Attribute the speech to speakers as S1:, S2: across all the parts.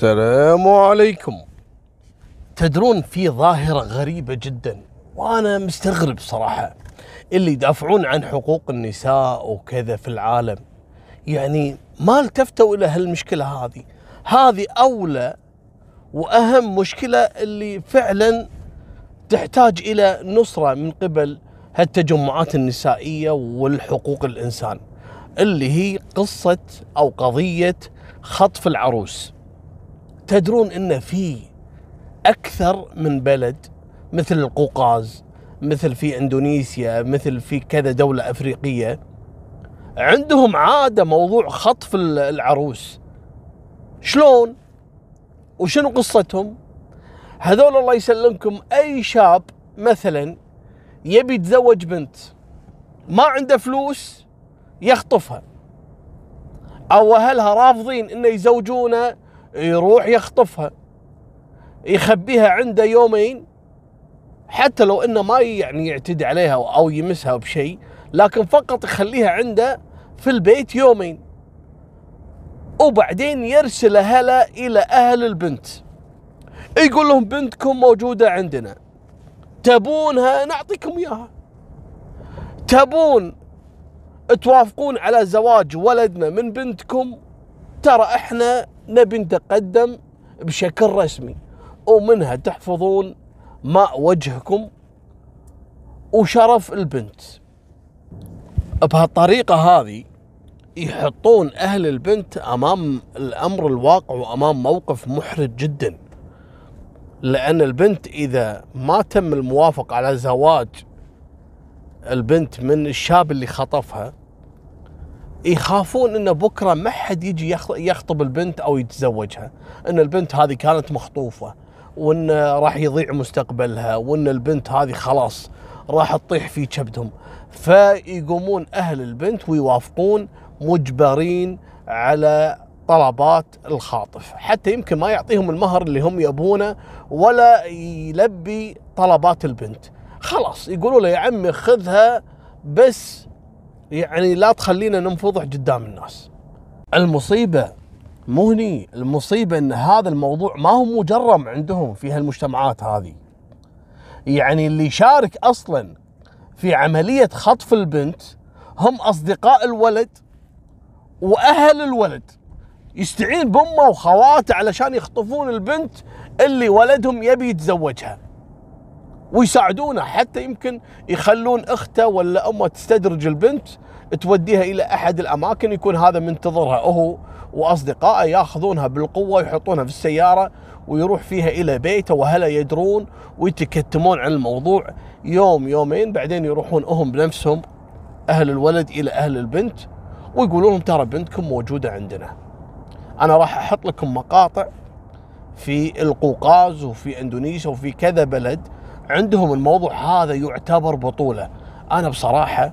S1: السلام عليكم. تدرون في ظاهرة غريبة جدا وأنا مستغرب صراحة. اللي يدافعون عن حقوق النساء وكذا في العالم. يعني ما التفتوا إلى هالمشكلة هذه؟ هذه أولى وأهم مشكلة اللي فعلا تحتاج إلى نصرة من قبل هالتجمعات النسائية والحقوق الإنسان اللي هي قصة أو قضية خطف العروس. تدرون إن في أكثر من بلد مثل القوقاز مثل في إندونيسيا مثل في كذا دولة أفريقية عندهم عادة موضوع خطف العروس. شلون؟ وشنو قصتهم؟ هذول الله يسلمكم أي شاب مثلا يبي يتزوج بنت ما عنده فلوس يخطفها أو أهلها رافضين إنه يزوجونه يروح يخطفها يخبيها عنده يومين حتى لو إنه ما يعني يعتدي عليها أو يمسها بشيء لكن فقط يخليها عنده في البيت يومين. وبعدين يرسل اهلها إلى أهل البنت. يقول لهم بنتكم موجودة عندنا. تبونها؟ نعطيكم إياها. تبون توافقون على زواج ولدنا من بنتكم؟ ترى إحنا نبي نتقدم بشكل رسمي ومنها تحفظون ماء وجهكم وشرف البنت. بهالطريقة هذه يحطون أهل البنت أمام الأمر الواقع وأمام موقف محرج جدا. لأن البنت إذا ما تم الموافقة على زواج البنت من الشاب اللي خطفها يخافون ان بكرة ما حد يجي يخطب البنت أو يتزوجها. إن البنت هذه كانت مخطوفة وإن راح يضيع مستقبلها وإن البنت هذه خلاص راح تطيح في كبدهم. فيقومون أهل البنت ويوافقون مجبرين على طلبات الخاطف. حتى يمكن ما يعطيهم المهر اللي هم يبونه ولا يلبي طلبات البنت. خلاص يقولوا له يا عمي خذها بس يعني لا تخلينا ننفضح قدام الناس. المصيبة مو هني. المصيبة إن هذا الموضوع ما هو مجرم عندهم في هالمجتمعات هذه. يعني اللي يشارك أصلا في عملية خطف البنت هم أصدقاء الولد وأهل الولد. يستعين بأمه وخواته علشان يخطفون البنت اللي ولدهم يبي يتزوجها. ويساعدونه حتى يمكن يخلون أخته ولا أمه تستدرج البنت توديها إلى أحد الأماكن يكون هذا منتظرها هو وأصدقائه ياخذونها بالقوة ويحطونها في السيارة ويروح فيها إلى بيته واهله يدرون ويتكتمون عن الموضوع يوم يومين بعدين يروحون هم بنفسهم أهل الولد إلى أهل البنت ويقولون لهم ترى بنتكم موجودة عندنا. أنا راح أحط لكم مقاطع في القوقاز وفي إندونيسيا وفي كذا بلد عندهم الموضوع هذا يعتبر بطولة. أنا بصراحة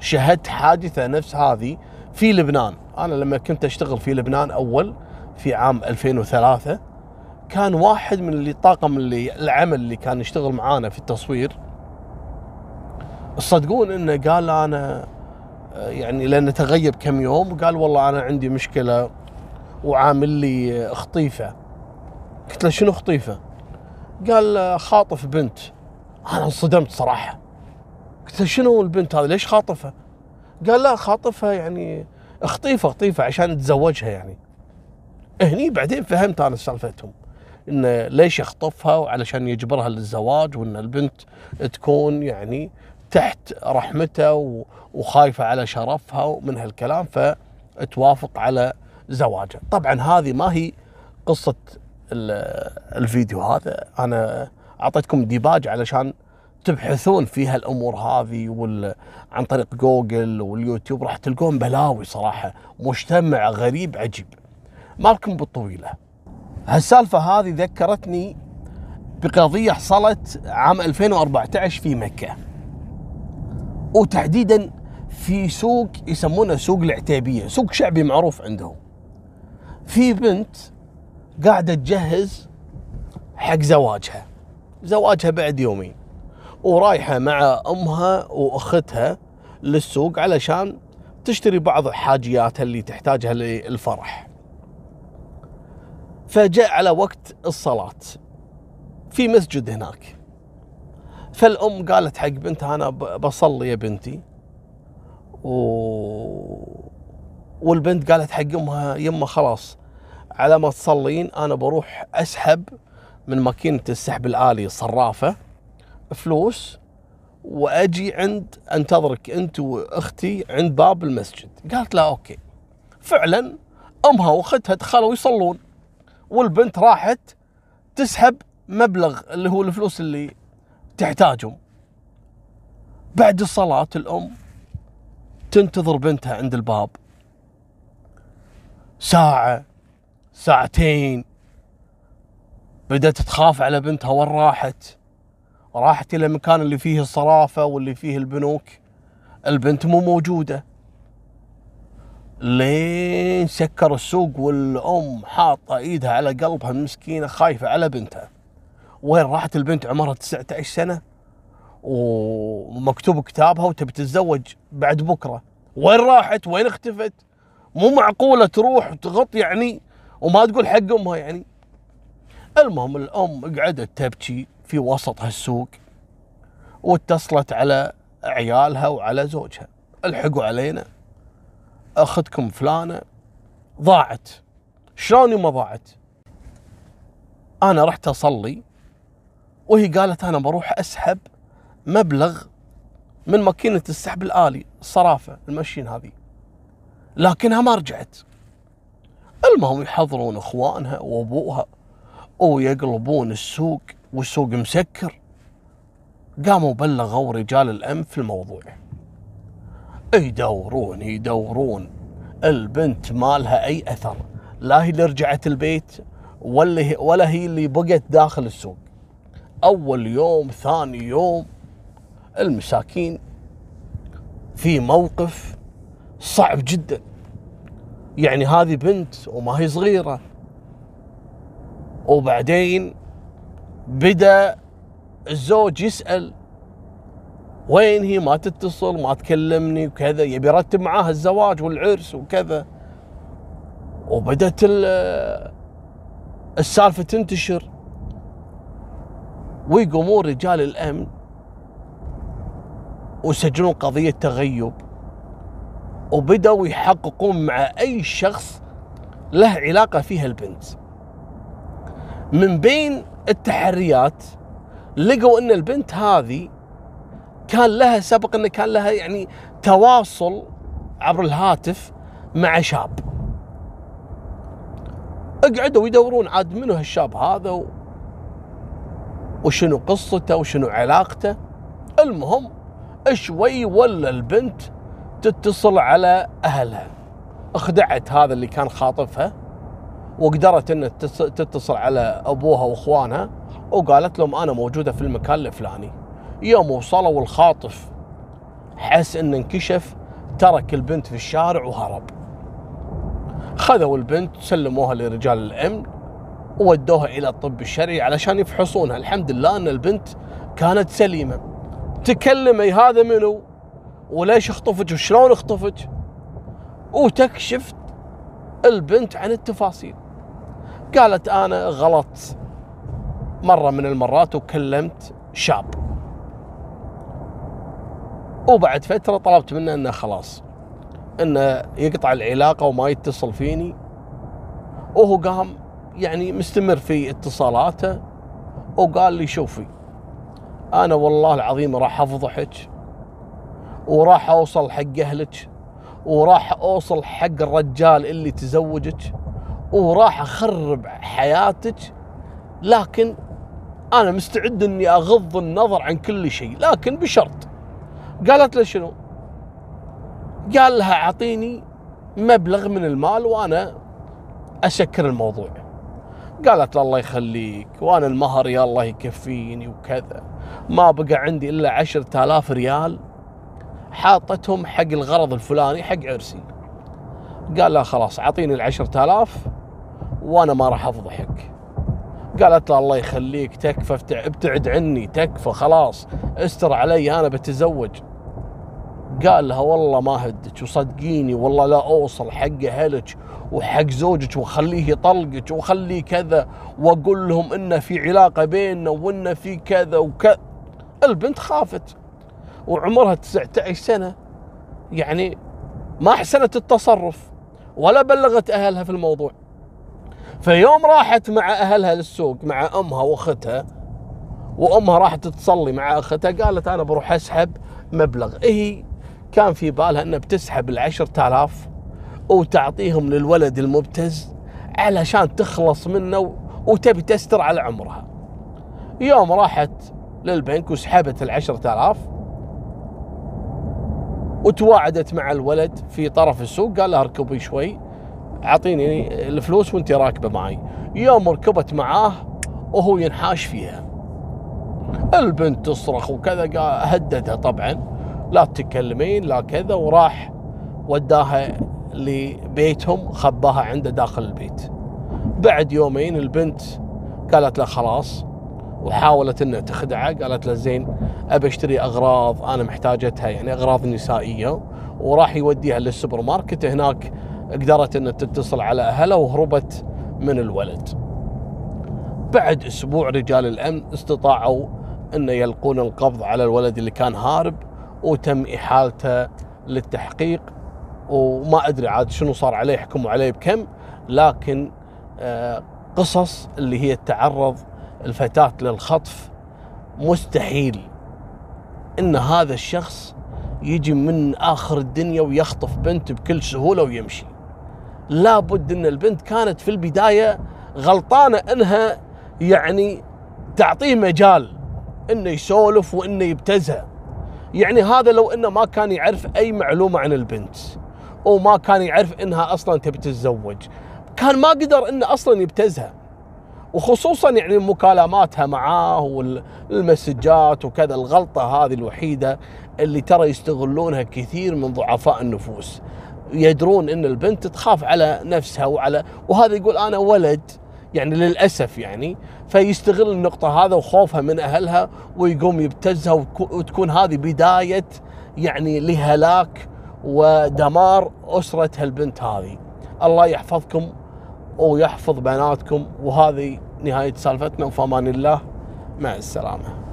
S1: شهدت حادثة نفس هذه في لبنان. أنا لما كنت أشتغل في لبنان أول في عام 2003 كان واحد من اللي طاقم اللي العمل اللي كان يشتغل معانا في التصوير تصدقون إنه قال أنا يعني لأنه تغيب كم يوم وقال والله أنا عندي مشكلة وعامل لي خطيفه قلت له شنو خطيفه؟ قال خاطف بنت. أنا انصدمت صراحة. قلت له شنو البنت هذه؟ ليش خاطفها؟ قال لا خاطفها يعني خطيفه خطيفه عشان يتزوجها يعني. هني بعدين فهمت أنا سالفتهم انه ليش يخطفها وعلشان يجبرها للزواج وإن البنت تكون يعني تحت رحمته وخايفة على شرفها ومن هالكلام فتوافق على زواجها. طبعا هذه ما هي قصة الفيديو هذا. أنا أعطيتكم ديباجة علشان تبحثون في هالأمور هذه وال... عن طريق جوجل واليوتيوب. راح تلقون بلاوي صراحة. مجتمع غريب عجيب. مالكم بالطويلة. هالسالفة هذه ذكرتني بقضية حصلت عام 2014 في مكة. وتحديدا في سوق يسمونه سوق العتيبيه سوق شعبي معروف عندهم. في بنت قاعدة تجهز حق زواجها. زواجها بعد يومين. ورايحة مع أمها وأختها للسوق علشان تشتري بعض حاجياتها اللي تحتاجها للفرح. فجاء على وقت الصلاة في مسجد هناك. فالأم قالت حق بنتها أنا بصلي يا بنتي. و... والبنت قالت حق أمها يما خلاص على ما تصلين أنا بروح أسحب من ماكينة السحب الآلي الصرافة فلوس وأجي عند أنتظرك أنت وأختي عند باب المسجد. قالت لا أوكي. فعلا أمها وأختها دخلوا يصلون والبنت راحت تسحب مبلغ اللي هو الفلوس اللي تحتاجهم. بعد الصلاة الأم تنتظر بنتها عند الباب. ساعة ساعتين. بدأت تخاف على بنتها وين راحت؟ راحت إلى المكان اللي فيه الصرافة واللي فيه البنوك. البنت مو موجودة. لين سكر السوق والأم حاطة إيدها على قلبها مسكينة خايفة على بنتها. وين راحت البنت عمرها 19 سنة؟ ومكتوب كتابها وتبي تتزوج بعد بكرة. وين راحت؟ وين اختفت؟ مو معقولة تروح وتغط يعني وما تقول حق أمها يعني. المهم الأم قعدت تبكي في وسط هالسوق واتصلت على عيالها وعلى زوجها. الحقوا علينا. أختكم فلانة. ضاعت. شلون ما ضاعت؟ أنا رحت أصلي وهي قالت أنا بروح أسحب مبلغ من ماكينة السحب الآلي الصرافة المشين هذه لكنها ما رجعت. المهم يحضرون اخوانها وابوها ويقلبون السوق والسوق مسكر. قاموا بلغوا رجال الامن في الموضوع. يدورون يدورون البنت ما لها أي أثر لا هي اللي رجعت البيت ولا هي ولا هي اللي بقت داخل السوق. أول يوم ثاني يوم المساكين في موقف صعب جدا. يعني هذه بنت وما هي صغيرة. وبعدين بدأ الزوج يسأل وين هي؟ ما تتصل ما تكلمني وكذا يبي يرتب معاها الزواج والعرس وكذا. وبدت ال- السالفة تنتشر. ويقومون رجال الأمن ويسجلون قضية تغيب. وبدأوا يحققون مع أي شخص له علاقة فيها البنت. من بين التحريات لقوا إن البنت هذه كان لها سبق انه كان لها يعني تواصل عبر الهاتف مع شاب. اقعدوا يدورون عاد منو هالشاب هذا و... وشنو قصته وشنو علاقته. المهم شوي ولا البنت تتصل على أهلها. أخدعت هذا اللي كان خاطفها وقدرت ان تتص- تتصل على أبوها وأخوانها وقالت لهم أنا موجودة في المكان الفلاني. يوم وصلوا الخاطف حس انه انكشف ترك البنت في الشارع وهرب. خذوا البنت سلموها لرجال الأمن وودوها إلى الطب الشرعي علشان يفحصونها. الحمد لله إن البنت كانت سليمة. تكلمي هذا منو؟ وليش اخطفت وشلون اخطفت وتكشف البنت عن التفاصيل. قالت أنا غلط مرة من المرات وكلمت شاب. وبعد فترة طلبت منه إنه خلاص إنه يقطع العلاقة وما يتصل فيني. وهو قام يعني مستمر في اتصالاته وقال لي شوفي أنا والله العظيم راح أفضحك وراح أوصل حق أهلك وراح أوصل حق الرجال اللي تزوجك وراح أخرب حياتك. لكن أنا مستعد إني أغض النظر عن كل شيء لكن بشرط. قالت له شنو؟ قال لها أعطيني مبلغ من المال وأنا اسكر الموضوع. قالت له الله يخليك وأنا المهر يا الله يكفيني وكذا. ما بقى عندي إلا عشرة آلاف ريال حاطتهم حق الغرض الفلاني حق عرسي. قال لها خلاص أعطيني العشرة آلاف وأنا ما راح افضحك قالت له الله يخليك تكفى ابتع- ابتعد عني تكفى خلاص استر علي أنا بتزوج. قال لها والله ما هدك وصدقيني والله لا أوصل حق أهلك وحق زوجك وخليه يطلقك وخليه كذا وأقول لهم إن في علاقة بيننا وإن في كذا وكذا البنت خافت. وعمرها 19 سنة يعني ما أحسنت التصرف ولا بلغت أهلها في الموضوع. فيوم راحت مع أهلها للسوق مع أمها وأختها وأمها راحت تصلي مع أختها قالت أنا بروح أسحب مبلغ. هي كان في بالها إنها بتسحب العشر تلاف وتعطيهم للولد المبتز علشان تخلص منه وتبي تستر على عمرها. يوم راحت للبنك وسحبت العشر تلاف وتواعدت مع الولد في طرف السوق قال لها اركبي شوي اعطيني الفلوس وانت راكبة معي. يوم ركبت معاه وهو ينحاش فيها. البنت تصرخ وكذا هددها طبعا. لا تتكلمين لا كذا وراح وداها لبيتهم خباها عنده داخل البيت. بعد يومين البنت قالت له خلاص وحاولت إنها تخدعه قالت له زين أبى أشتري أغراض أنا محتاجتها يعني أغراض نسائية وراح يوديها للسوبر ماركت. هناك قدرت إنها تتصل على أهلها وهربت من الولد. بعد أسبوع رجال الأمن استطاعوا إن يلقون القبض على الولد اللي كان هارب وتم إحالته للتحقيق. وما أدري عاد شنو صار عليه حكموا عليه بكم لكن آه، قصص اللي هي تعرض الفتاة للخطف مستحيل إن هذا الشخص يجي من آخر الدنيا ويخطف بنت بكل سهولة ويمشي. لابد إن البنت كانت في البداية غلطانة إنها يعني تعطيه مجال إنه يسولف وإنه يبتزها يعني هذا لو إنه ما كان يعرف أي معلومة عن البنت وما كان يعرف إنها أصلا تبي تتزوج. كان ما قدر إنه أصلا يبتزها وخصوصا يعني مكالماتها معاه والمسجات وكذا الغلطة هذه الوحيدة اللي ترى يستغلونها كثير من ضعفاء النفوس. يدرون إن البنت تخاف على نفسها وعلى وهذا يقول أنا ولد يعني للأسف يعني فيستغل النقطة هذا وخوفها من أهلها ويقوم يبتزها وتكون هذه بداية يعني لهلاك ودمار اسره البنت هذه. الله يحفظكم. ويحفظ بناتكم وهذه نهاية سالفتنا. وفمان الله. مع السلامة.